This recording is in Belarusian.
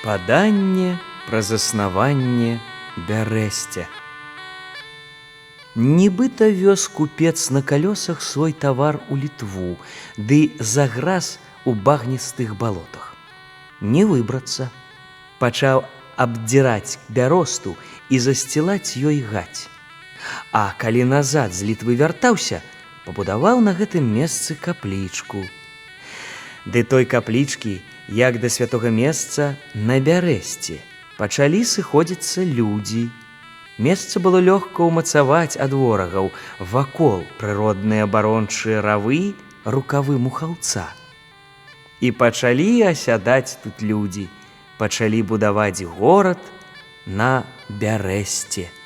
Паданне пра заснаванне бярэсця. Нібыта вёз купец на калёсах свой тавар у літву, ды заграз у багністых балотах. Не выбрацца, пачаў абдзіраць бяросту і засцілаць ёй гаць. А калі назад з літвы вяртаўся, пабудаваў на гэтым месцы каплічку. Ды той каплічкі, як да святога месца на бярэсце, пачалі сыходзіцца людзі. Месца было лёгка ўмацаваць ад ворагаў вакол прыродныя абарончыя равы рукавы мухаўца. І пачалі асядаць тут людзі, пачалі будаваць горад на бярэсце.